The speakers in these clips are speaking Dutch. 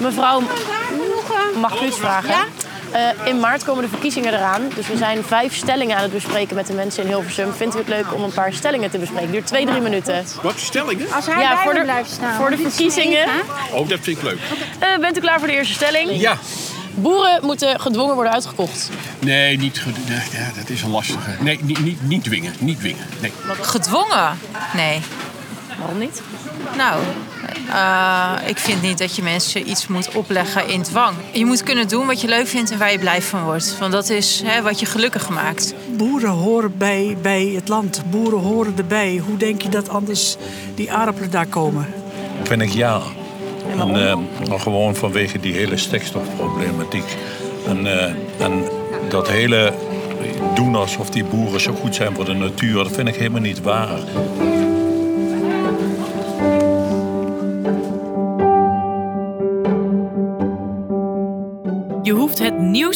Mevrouw, mag ik u iets vragen? Eh, in maart komen de verkiezingen eraan. Dus we zijn vijf stellingen aan het bespreken met de mensen in Hilversum. Vindt u het leuk om een paar stellingen te bespreken? Duurt twee, drie minuten. Wat stellingen? Als hij Ja, bij voor me de- blijft staan. voor de verkiezingen. Oh, dat vind ik leuk. Eh, bent u klaar voor de eerste stelling? Ja. Boeren moeten gedwongen worden uitgekocht. Nee, niet goed. Ja, dat is een lastige. Nee, niet, niet, niet dwingen. Niet dwingen. Nee. Gedwongen? Nee. Waarom niet? Nou, eh, ik vind niet dat je mensen iets moet opleggen in dwang. Je moet kunnen doen wat je leuk vindt en waar je blij van wordt. Want dat is hè, wat je gelukkig maakt. Boeren horen bij, bij het land. Boeren horen erbij. Hoe denk je dat anders die aardappelen daar komen? Vind ik ja. En, eh, maar gewoon vanwege die hele stikstofproblematiek. En, eh, en dat hele doen alsof die boeren zo goed zijn voor de natuur, dat vind ik helemaal niet waar.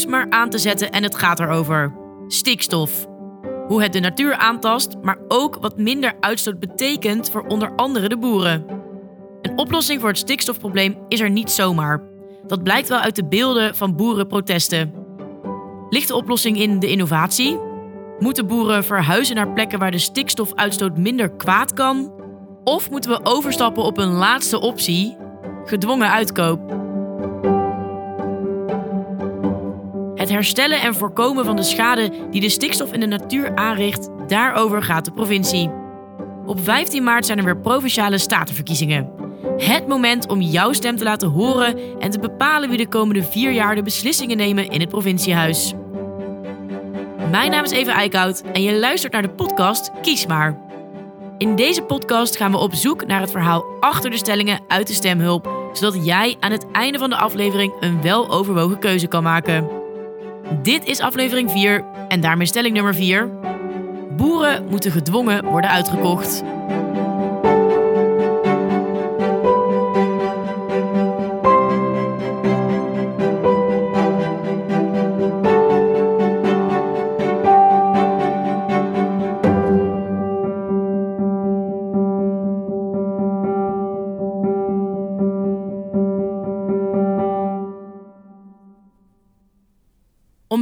Maar aan te zetten en het gaat erover. Stikstof. Hoe het de natuur aantast, maar ook wat minder uitstoot betekent voor onder andere de boeren. Een oplossing voor het stikstofprobleem is er niet zomaar. Dat blijkt wel uit de beelden van boerenprotesten. Ligt de oplossing in de innovatie? Moeten boeren verhuizen naar plekken waar de stikstofuitstoot minder kwaad kan? Of moeten we overstappen op een laatste optie: gedwongen uitkoop? Herstellen en voorkomen van de schade die de stikstof in de natuur aanricht, daarover gaat de provincie. Op 15 maart zijn er weer provinciale statenverkiezingen. Het moment om jouw stem te laten horen en te bepalen wie de komende vier jaar de beslissingen nemen in het provinciehuis. Mijn naam is Eva Eickhout en je luistert naar de podcast Kies maar. In deze podcast gaan we op zoek naar het verhaal achter de stellingen uit de stemhulp, zodat jij aan het einde van de aflevering een weloverwogen keuze kan maken. Dit is aflevering 4 en daarmee stelling nummer 4. Boeren moeten gedwongen worden uitgekocht.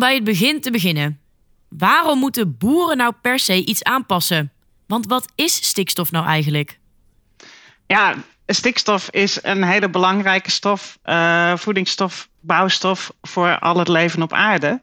Bij het begin te beginnen. Waarom moeten boeren nou per se iets aanpassen? Want wat is stikstof nou eigenlijk? Ja, stikstof is een hele belangrijke stof, eh, voedingsstof, bouwstof voor al het leven op aarde.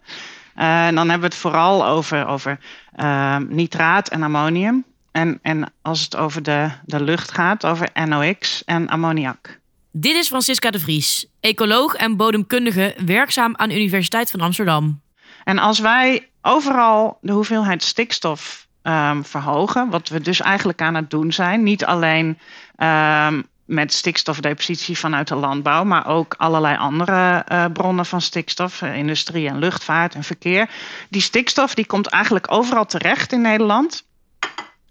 Eh, en dan hebben we het vooral over, over eh, nitraat en ammonium. En, en als het over de, de lucht gaat, over NOx en ammoniak. Dit is Francisca de Vries, ecoloog en bodemkundige werkzaam aan de Universiteit van Amsterdam. En als wij overal de hoeveelheid stikstof ehm, verhogen, wat we dus eigenlijk aan het doen zijn, niet alleen ehm, met stikstofdepositie vanuit de landbouw, maar ook allerlei andere eh, bronnen van stikstof, eh, industrie en luchtvaart en verkeer. Die stikstof die komt eigenlijk overal terecht in Nederland.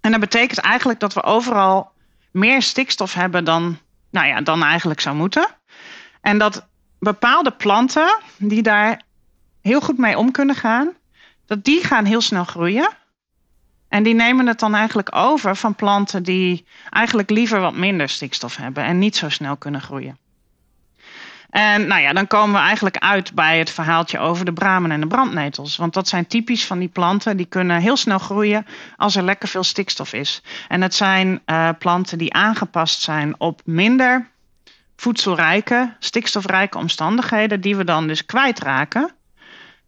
En dat betekent eigenlijk dat we overal meer stikstof hebben dan, nou ja, dan eigenlijk zou moeten. En dat bepaalde planten die daar heel goed mee om kunnen gaan, dat die gaan heel snel groeien. En die nemen het dan eigenlijk over van planten die eigenlijk liever wat minder stikstof hebben en niet zo snel kunnen groeien. En nou ja, dan komen we eigenlijk uit bij het verhaaltje over de bramen en de brandnetels. Want dat zijn typisch van die planten, die kunnen heel snel groeien als er lekker veel stikstof is. En het zijn eh, planten die aangepast zijn op minder voedselrijke, stikstofrijke omstandigheden, die we dan dus kwijtraken.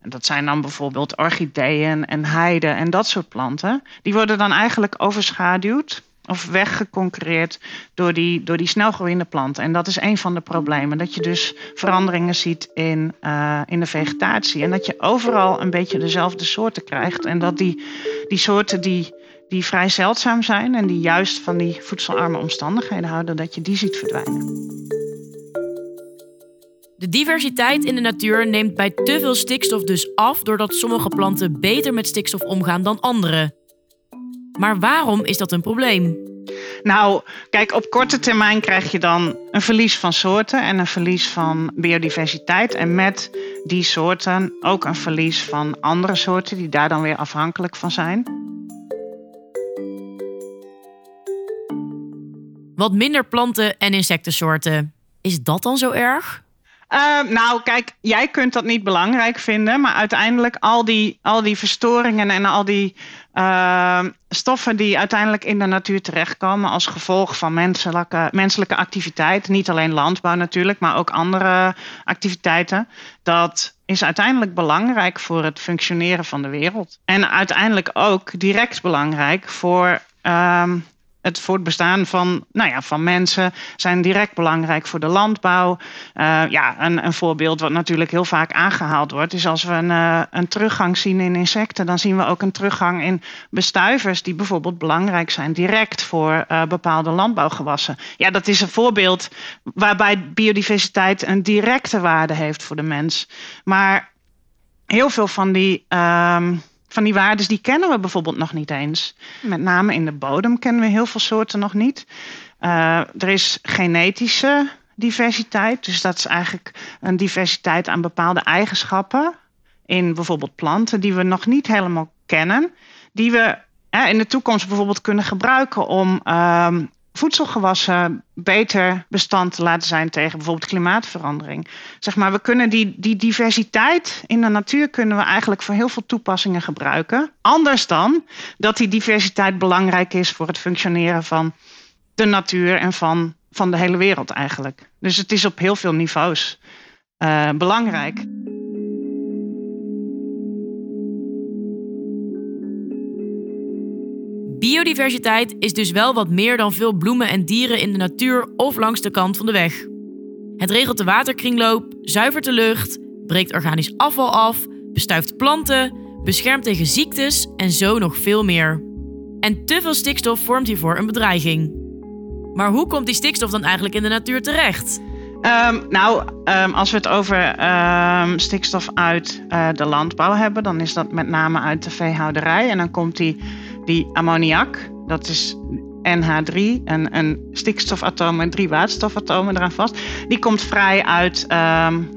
En dat zijn dan bijvoorbeeld orchideeën en heiden en dat soort planten. Die worden dan eigenlijk overschaduwd of weggeconcurreerd door die, door die snelgroeiende planten. En dat is een van de problemen. Dat je dus veranderingen ziet in, uh, in de vegetatie. En dat je overal een beetje dezelfde soorten krijgt. En dat die, die soorten die, die vrij zeldzaam zijn en die juist van die voedselarme omstandigheden houden, dat je die ziet verdwijnen. De diversiteit in de natuur neemt bij te veel stikstof dus af doordat sommige planten beter met stikstof omgaan dan andere. Maar waarom is dat een probleem? Nou, kijk, op korte termijn krijg je dan een verlies van soorten en een verlies van biodiversiteit. En met die soorten ook een verlies van andere soorten die daar dan weer afhankelijk van zijn. Wat minder planten en insectensoorten. Is dat dan zo erg? Uh, nou, kijk, jij kunt dat niet belangrijk vinden, maar uiteindelijk al die, al die verstoringen en al die uh, stoffen die uiteindelijk in de natuur terechtkomen als gevolg van menselijke, menselijke activiteit, niet alleen landbouw natuurlijk, maar ook andere activiteiten, dat is uiteindelijk belangrijk voor het functioneren van de wereld. En uiteindelijk ook direct belangrijk voor uh, het voortbestaan van, nou ja, van mensen zijn direct belangrijk voor de landbouw. Uh, ja, een, een, voorbeeld wat natuurlijk heel vaak aangehaald wordt, is als we een, uh, een teruggang zien in insecten, dan zien we ook een teruggang in bestuivers die bijvoorbeeld belangrijk zijn direct voor uh, bepaalde landbouwgewassen. Ja, dat is een voorbeeld waarbij biodiversiteit een directe waarde heeft voor de mens. Maar heel veel van die. Um, van die waarden die kennen we bijvoorbeeld nog niet eens. Met name in de bodem kennen we heel veel soorten nog niet. Uh, er is genetische diversiteit. Dus dat is eigenlijk een diversiteit aan bepaalde eigenschappen. In bijvoorbeeld planten die we nog niet helemaal kennen. Die we in de toekomst bijvoorbeeld kunnen gebruiken om uh, voedselgewassen beter bestand te laten zijn tegen bijvoorbeeld klimaatverandering. Zeg maar, we kunnen die, die diversiteit in de natuur kunnen we eigenlijk voor heel veel toepassingen gebruiken. Anders dan dat die diversiteit belangrijk is voor het functioneren van de natuur en van, van de hele wereld eigenlijk. Dus het is op heel veel niveaus uh, belangrijk. Biodiversiteit is dus wel wat meer dan veel bloemen en dieren in de natuur of langs de kant van de weg. Het regelt de waterkringloop, zuivert de lucht, breekt organisch afval af, bestuift planten, beschermt tegen ziektes en zo nog veel meer. En te veel stikstof vormt hiervoor een bedreiging. Maar hoe komt die stikstof dan eigenlijk in de natuur terecht? Um, nou, um, als we het over um, stikstof uit uh, de landbouw hebben, dan is dat met name uit de veehouderij. En dan komt die, die ammoniak, dat is NH3, een, een stikstofatoom en drie waterstofatomen eraan vast. Die komt vrij uit,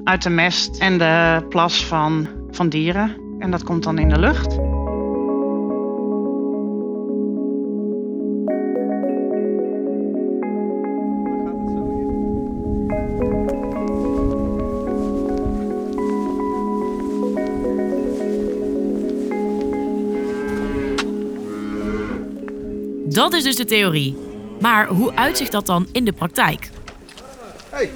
uit de mest en de plas van, van dieren. En dat komt dan in de lucht. Dat is dus de theorie. Maar hoe uitzicht dat dan in de praktijk? Hey.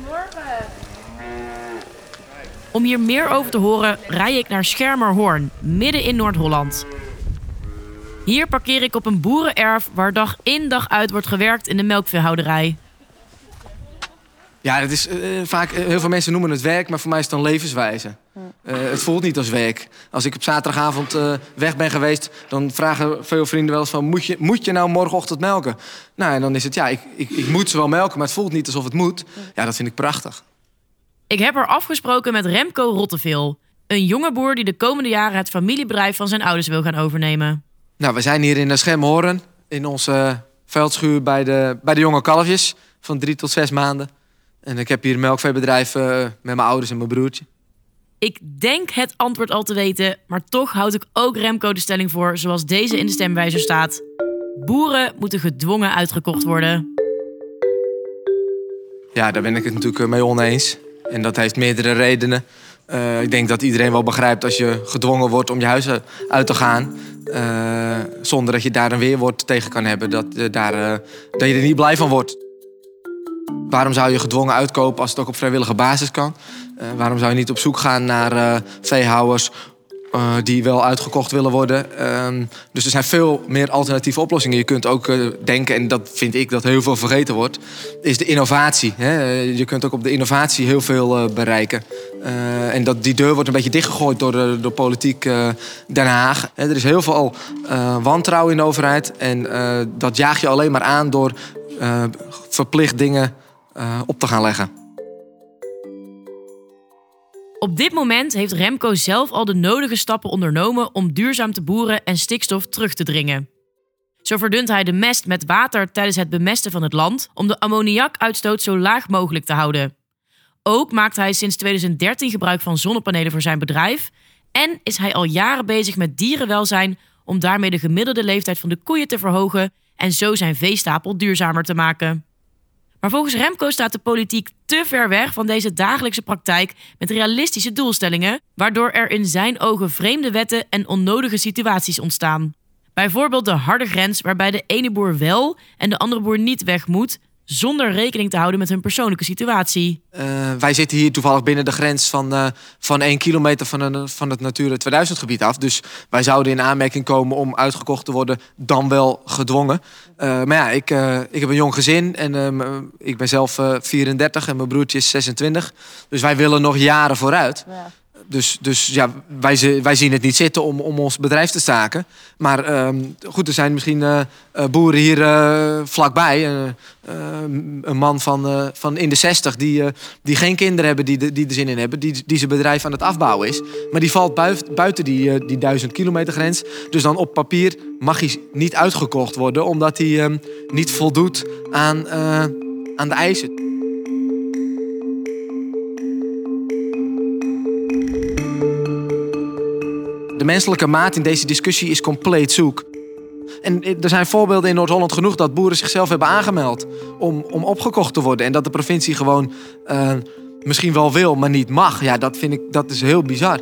Om hier meer over te horen, rij ik naar Schermerhorn, midden in Noord-Holland. Hier parkeer ik op een boerenerf waar dag in dag uit wordt gewerkt in de melkveehouderij. Ja, het is, uh, vaak, uh, heel veel mensen noemen het werk, maar voor mij is het dan levenswijze. Uh, het voelt niet als werk. Als ik op zaterdagavond weg ben geweest, dan vragen veel vrienden wel eens van... Moet je, moet je nou morgenochtend melken? Nou, en dan is het, ja, ik, ik, ik moet ze wel melken, maar het voelt niet alsof het moet. Ja, dat vind ik prachtig. Ik heb er afgesproken met Remco Rotteveel. Een jonge boer die de komende jaren het familiebedrijf van zijn ouders wil gaan overnemen. Nou, we zijn hier in de Schermhoorn, in onze veldschuur bij de, bij de jonge kalfjes van drie tot zes maanden. En ik heb hier een melkveebedrijf uh, met mijn ouders en mijn broertje. Ik denk het antwoord al te weten, maar toch houd ik ook Remco de stelling voor zoals deze in de stemwijzer staat. Boeren moeten gedwongen uitgekocht worden. Ja, daar ben ik het natuurlijk mee oneens. En dat heeft meerdere redenen. Uh, ik denk dat iedereen wel begrijpt als je gedwongen wordt om je huis uit te gaan. Uh, zonder dat je daar een weerwoord tegen kan hebben. Dat, uh, daar, dat je er niet blij van wordt. Waarom zou je gedwongen uitkopen als het ook op vrijwillige basis kan? Uh, waarom zou je niet op zoek gaan naar uh, veehouders uh, die wel uitgekocht willen worden? Ehm, dus er zijn veel meer alternatieve oplossingen. Je kunt ook denken, en dat vind ik dat heel veel vergeten wordt, is de innovatie. Hè? Je kunt ook op de innovatie heel veel bereiken. en dat, die deur wordt een beetje dichtgegooid door, door politiek Den Haag. er is heel veel wantrouwen in de overheid. En dat jaag je alleen maar aan door verplicht dingen uh, op te gaan leggen. Op dit moment heeft Remco zelf al de nodige stappen ondernomen om duurzaam te boeren en stikstof terug te dringen. Zo verdunt hij de mest met water tijdens het bemesten van het land om de ammoniakuitstoot zo laag mogelijk te houden. Ook maakt hij sinds 2013 gebruik van zonnepanelen voor zijn bedrijf en is hij al jaren bezig met dierenwelzijn om daarmee de gemiddelde leeftijd van de koeien te verhogen en zo zijn veestapel duurzamer te maken. Maar volgens Remco staat de politiek te ver weg van deze dagelijkse praktijk met realistische doelstellingen, waardoor er in zijn ogen vreemde wetten en onnodige situaties ontstaan. Bijvoorbeeld de harde grens waarbij de ene boer wel en de andere boer niet weg moet, zonder rekening te houden met hun persoonlijke situatie. Uh, wij zitten hier toevallig binnen de grens van, uh, van 1 kilometer van, een, van het Natura 2000 gebied af. Dus wij zouden in aanmerking komen om uitgekocht te worden, dan wel gedwongen. Uh, maar ja, ik, ik heb een jong gezin en ik ben zelf 34 en mijn broertje is 26. Dus wij willen nog jaren vooruit. Ja dus, dus ja, wij, wij zien het niet zitten om, om ons bedrijf te staken. Maar um, goed, er zijn misschien uh, boeren hier uh, vlakbij. een man van, van in de 60 die, die geen kinderen hebben die, die er zin in hebben. Die, die zijn bedrijf aan het afbouwen is. Maar die valt buiten die, die duizend kilometer grens. Dus dan op papier mag hij niet uitgekocht worden. Omdat hij um, niet voldoet aan, aan de eisen. De menselijke maat in deze discussie is compleet zoek. En er zijn voorbeelden in Noord-Holland genoeg dat boeren zichzelf hebben aangemeld om, om opgekocht te worden. En dat de provincie gewoon uh, misschien wel wil, maar niet mag. Ja, dat vind ik dat is heel bizar.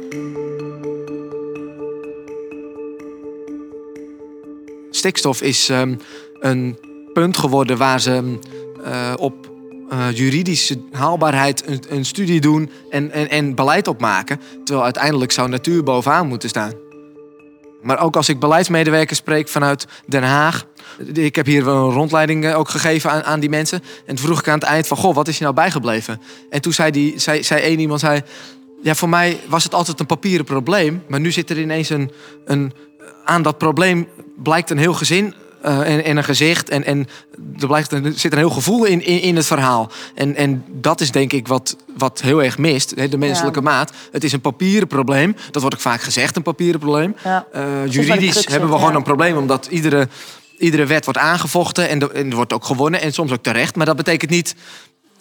Stikstof is um, een punt geworden waar ze uh, op uh, juridische haalbaarheid een, een studie doen en, en, en beleid opmaken. Terwijl uiteindelijk zou natuur bovenaan moeten staan. Maar ook als ik beleidsmedewerkers spreek vanuit Den Haag. Ik heb hier een rondleiding eh, ook gegeven aan, aan die mensen. En toen vroeg ik aan het eind van, goh, wat is je nou bijgebleven? En toen zei, die, zei, zei één iemand, zei, ja, voor mij was het altijd een papieren probleem. Maar nu zit er ineens een, een aan dat probleem blijkt een heel gezin en, en, een gezicht. En, en er, blijft, er zit een heel gevoel in, in, in, het verhaal. En, en dat is denk ik wat, wat heel erg mist. De menselijke maat. Het is een papieren probleem. Dat wordt ook vaak gezegd, een papieren probleem. Ja. Uh, juridisch hebben we gewoon een probleem. Omdat iedere, iedere wet wordt aangevochten. En, de, en er wordt ook gewonnen. En soms ook terecht. Maar dat betekent niet...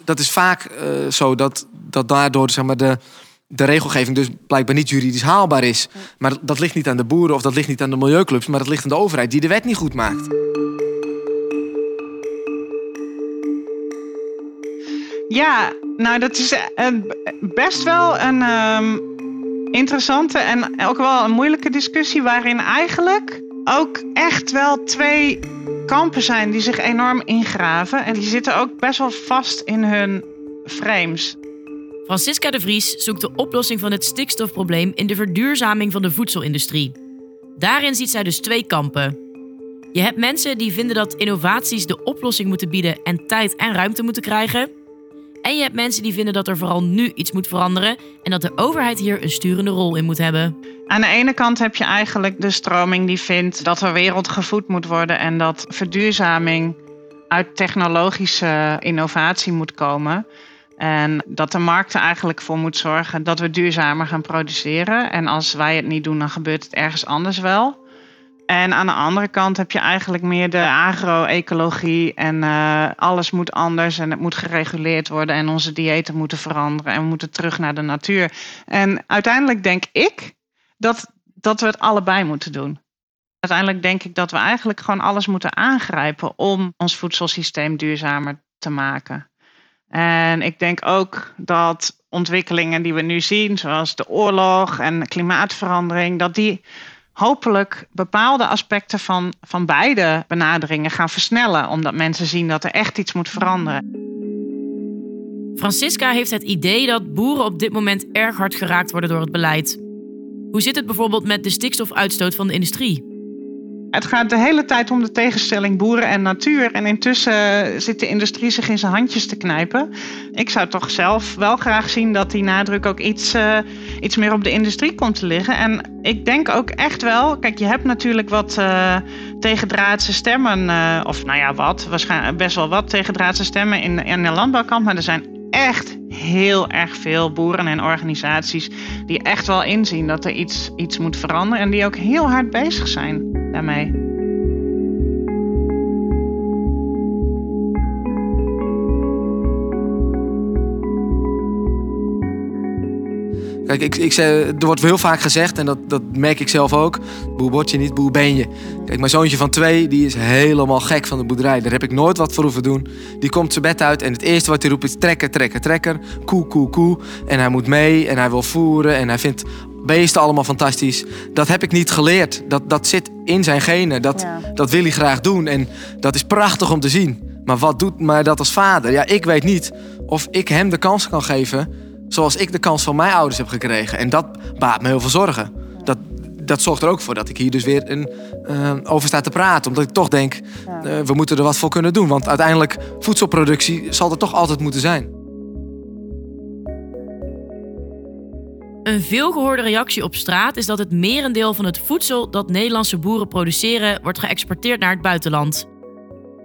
Dat is vaak uh, zo dat, dat daardoor zeg maar, de de regelgeving dus blijkbaar niet juridisch haalbaar is. Maar dat ligt niet aan de boeren of dat ligt niet aan de milieuclubs, maar dat ligt aan de overheid die de wet niet goed maakt. Ja, nou dat is eh, best wel een um, interessante en ook wel een moeilijke discussie waarin eigenlijk ook echt wel twee kampen zijn die zich enorm ingraven en die zitten ook best wel vast in hun frames. Francisca de Vries zoekt de oplossing van het stikstofprobleem in de verduurzaming van de voedselindustrie. Daarin ziet zij dus twee kampen. Je hebt mensen die vinden dat innovaties de oplossing moeten bieden en tijd en ruimte moeten krijgen. En je hebt mensen die vinden dat er vooral nu iets moet veranderen en dat de overheid hier een sturende rol in moet hebben. Aan de ene kant heb je eigenlijk de stroming die vindt dat er wereld gevoed moet worden en dat verduurzaming uit technologische innovatie moet komen. En dat de markt er eigenlijk voor moet zorgen dat we duurzamer gaan produceren. En als wij het niet doen, dan gebeurt het ergens anders wel. En aan de andere kant heb je eigenlijk meer de agro-ecologie. En uh, alles moet anders en het moet gereguleerd worden. En onze diëten moeten veranderen. En we moeten terug naar de natuur. En uiteindelijk denk ik dat, dat we het allebei moeten doen. Uiteindelijk denk ik dat we eigenlijk gewoon alles moeten aangrijpen om ons voedselsysteem duurzamer te maken. En ik denk ook dat ontwikkelingen die we nu zien, zoals de oorlog en klimaatverandering, dat die hopelijk bepaalde aspecten van, van beide benaderingen gaan versnellen, omdat mensen zien dat er echt iets moet veranderen. Francisca heeft het idee dat boeren op dit moment erg hard geraakt worden door het beleid. Hoe zit het bijvoorbeeld met de stikstofuitstoot van de industrie? Het gaat de hele tijd om de tegenstelling boeren en natuur. En intussen zit de industrie zich in zijn handjes te knijpen. Ik zou toch zelf wel graag zien dat die nadruk ook iets, uh, iets meer op de industrie komt te liggen. En ik denk ook echt wel, kijk, je hebt natuurlijk wat uh, tegendraadse stemmen. Of nou ja, wat, waarschijnlijk best wel wat tegendraadse stemmen in, in de landbouwkamp. Maar er zijn echt heel erg veel boeren en organisaties die echt wel inzien dat er iets, iets moet veranderen. En die ook heel hard bezig zijn daarmee. Kijk, ik, ik, er wordt heel vaak gezegd, en dat, dat merk ik zelf ook. Boer word je niet, boer ben je. Kijk, mijn zoontje van twee, die is helemaal gek van de boerderij. Daar heb ik nooit wat voor hoeven doen. Die komt zijn bed uit en het eerste wat hij roept is trekker, trekker, trekker. Koe, koe, koe. En hij moet mee en hij wil voeren en hij vindt beesten allemaal fantastisch. Dat heb ik niet geleerd. Dat, dat zit in zijn genen. Dat, Ja. dat wil hij graag doen. En dat is prachtig om te zien. Maar wat doet mij dat als vader? Ja, ik weet niet of ik hem de kans kan geven zoals ik de kans van mijn ouders heb gekregen. En dat baart me heel veel zorgen. Dat, dat zorgt er ook voor dat ik hier dus weer een, eh, over sta te praten. Omdat ik toch denk, eh, we moeten er wat voor kunnen doen. Want uiteindelijk, voedselproductie zal er toch altijd moeten zijn. Een veelgehoorde reactie op straat is dat het merendeel van het voedsel dat Nederlandse boeren produceren wordt geëxporteerd naar het buitenland.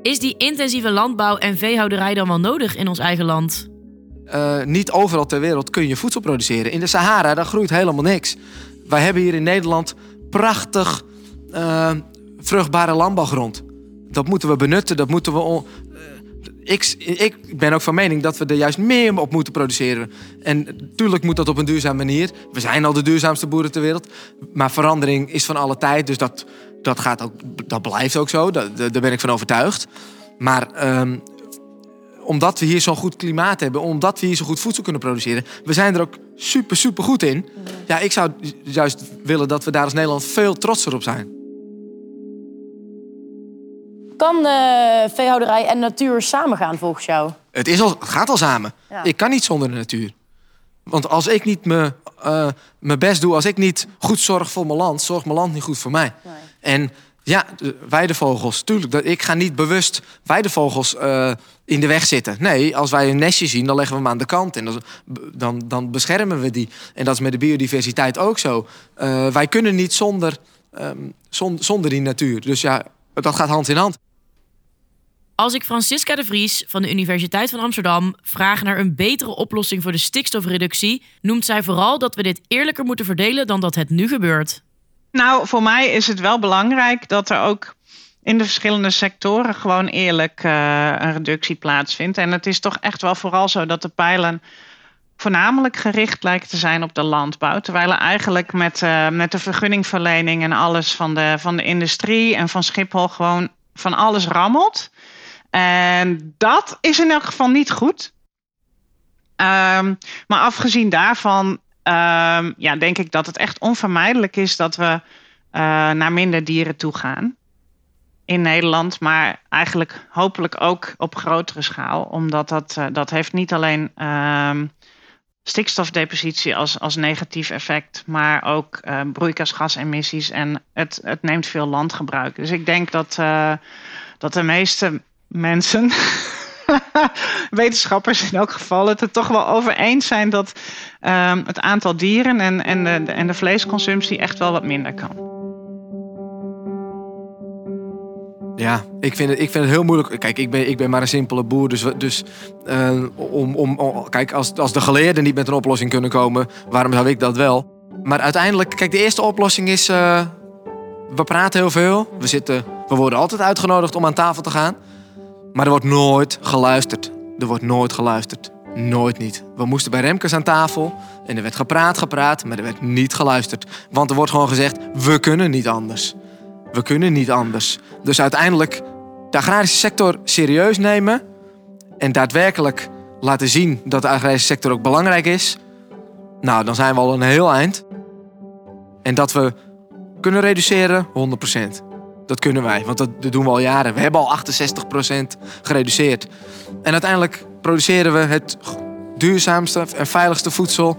Is die intensieve landbouw en veehouderij dan wel nodig in ons eigen land? Eh, niet overal ter wereld kun je voedsel produceren. In de Sahara, daar groeit helemaal niks. Wij hebben hier in Nederland prachtig eh, vruchtbare landbouwgrond. Dat moeten we benutten, dat moeten we... ik, ik ben ook van mening dat we er juist meer op moeten produceren. En natuurlijk moet dat op een duurzame manier. We zijn al de duurzaamste boeren ter wereld. Maar verandering is van alle tijd, dus dat, dat, gaat ook, dat blijft ook zo. Daar, daar ben ik van overtuigd. Maar ehm, omdat we hier zo'n goed klimaat hebben, omdat we hier zo goed voedsel kunnen produceren, we zijn er ook super, super goed in. Ja, ik zou juist willen dat we daar als Nederland veel trotser op zijn. Kan eh, veehouderij en natuur samengaan volgens jou? Het, is al, het gaat al samen. Ja. Ik kan niet zonder de natuur. Want als ik niet me, eh, mijn best doe, als ik niet goed zorg voor mijn land, zorgt mijn land niet goed voor mij. En ja, de weidevogels, tuurlijk. Ik ga niet bewust weidevogels eh in de weg zitten. Nee, als wij een nestje zien, dan leggen we hem aan de kant. En dan, dan, dan beschermen we die. En dat is met de biodiversiteit ook zo. Wij kunnen niet zonder, ehm, zon- zonder die natuur. Dus ja, dat gaat hand in hand. Als ik Francisca de Vries van de Universiteit van Amsterdam vraag naar een betere oplossing voor de stikstofreductie, noemt zij vooral dat we dit eerlijker moeten verdelen dan dat het nu gebeurt. Nou, voor mij is het wel belangrijk dat er ook in de verschillende sectoren gewoon eerlijk eh, een reductie plaatsvindt. En het is toch echt wel vooral zo dat de pijlen voornamelijk gericht lijken te zijn op de landbouw. Terwijl er eigenlijk met, eh, met de vergunningverlening en alles van de, van de industrie en van Schiphol gewoon van alles rammelt. En dat is in elk geval niet goed. Ehm, maar afgezien daarvan, ehm, ja, denk ik dat het echt onvermijdelijk is dat we eh, naar minder dieren toe gaan. In Nederland, maar eigenlijk hopelijk ook op grotere schaal. Omdat dat, eh, dat heeft niet alleen ehm, stikstofdepositie als, als negatief effect, maar ook eh, broeikasgasemissies en het, het neemt veel landgebruik. Dus ik denk dat, dat de meeste mensen, wetenschappers in elk geval, het er toch wel over eens zijn dat ehm, het aantal dieren en, en, de, en de vleesconsumptie echt wel wat minder kan. Ja, ik vind het, ik vind het heel moeilijk. Kijk, ik ben, ik ben maar een simpele boer. Dus, dus eh, om, om- kijk, als, als de geleerden niet met een oplossing kunnen komen, waarom zou ik dat wel? Maar uiteindelijk, kijk, de eerste oplossing is. eh, we praten heel veel. We, zitten, we worden altijd uitgenodigd om aan tafel te gaan. Maar er wordt nooit geluisterd. Er wordt nooit geluisterd. Nooit niet. We moesten bij Remkes aan tafel en er werd gepraat, gepraat, maar er werd niet geluisterd. Want er wordt gewoon gezegd: we kunnen niet anders. We kunnen niet anders. Dus uiteindelijk de agrarische sector serieus nemen en daadwerkelijk laten zien dat de agrarische sector ook belangrijk is. Nou, dan zijn we al een heel eind. En dat we kunnen reduceren, 100%. Dat kunnen wij, want dat, dat doen we al jaren. We hebben al 68% gereduceerd. En uiteindelijk produceren we het duurzaamste en veiligste voedsel.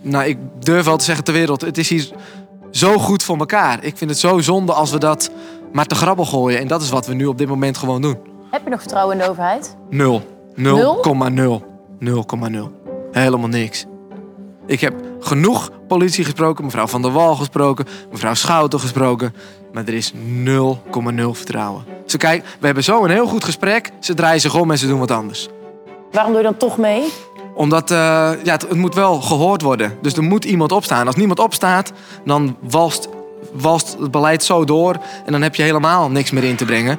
Nou, ik durf wel te zeggen ter wereld. Het is hier zo goed voor elkaar. Ik vind het zo zonde als we dat maar te grabbel gooien. En dat is wat we nu op dit moment gewoon doen. Heb je nog vertrouwen in de overheid? Nul. Nul? 0,0. 0,0. Helemaal niks. Ik heb genoeg politie gesproken, mevrouw Van der Wal gesproken, mevrouw Schouten gesproken. Maar er is 0,0 vertrouwen. Ze kijken, we hebben zo een heel goed gesprek. Ze draaien zich om en ze doen wat anders. Waarom doe je dan toch mee? Omdat eh, ja, het, het moet wel gehoord worden. Dus er moet iemand opstaan. Als niemand opstaat, dan walst, walst het beleid zo door. En dan heb je helemaal niks meer in te brengen.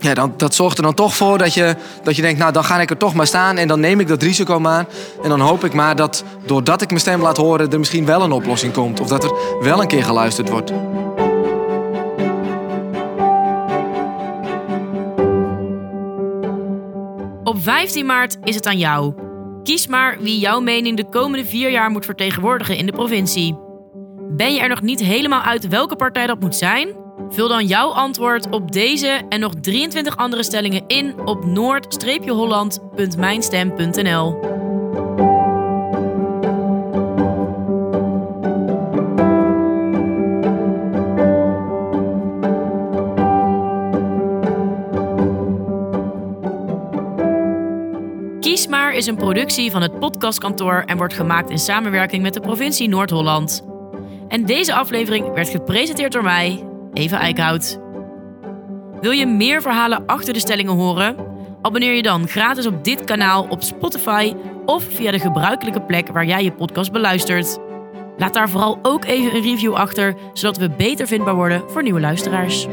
Ja, dan, dat zorgt er dan toch voor dat je, dat je denkt, nou dan ga ik er toch maar staan en dan neem ik dat risico maar. En dan hoop ik maar dat doordat ik mijn stem laat horen, er misschien wel een oplossing komt. Of dat er wel een keer geluisterd wordt. Op 15 maart is het aan jou. Kies maar wie jouw mening de komende vier jaar moet vertegenwoordigen in de provincie. Ben je er nog niet helemaal uit welke partij dat moet zijn? Vul dan jouw antwoord op deze en nog 23 andere stellingen in op noord-holland.mijnstem.nl. Kies maar is een productie van het podcastkantoor en wordt gemaakt in samenwerking met de provincie Noord-Holland. En deze aflevering werd gepresenteerd door mij, Eva Eickhout. Wil je meer verhalen achter de stellingen horen? Abonneer je dan gratis op dit kanaal op Spotify of via de gebruikelijke plek waar jij je podcast beluistert. Laat daar vooral ook even een review achter, zodat we beter vindbaar worden voor nieuwe luisteraars.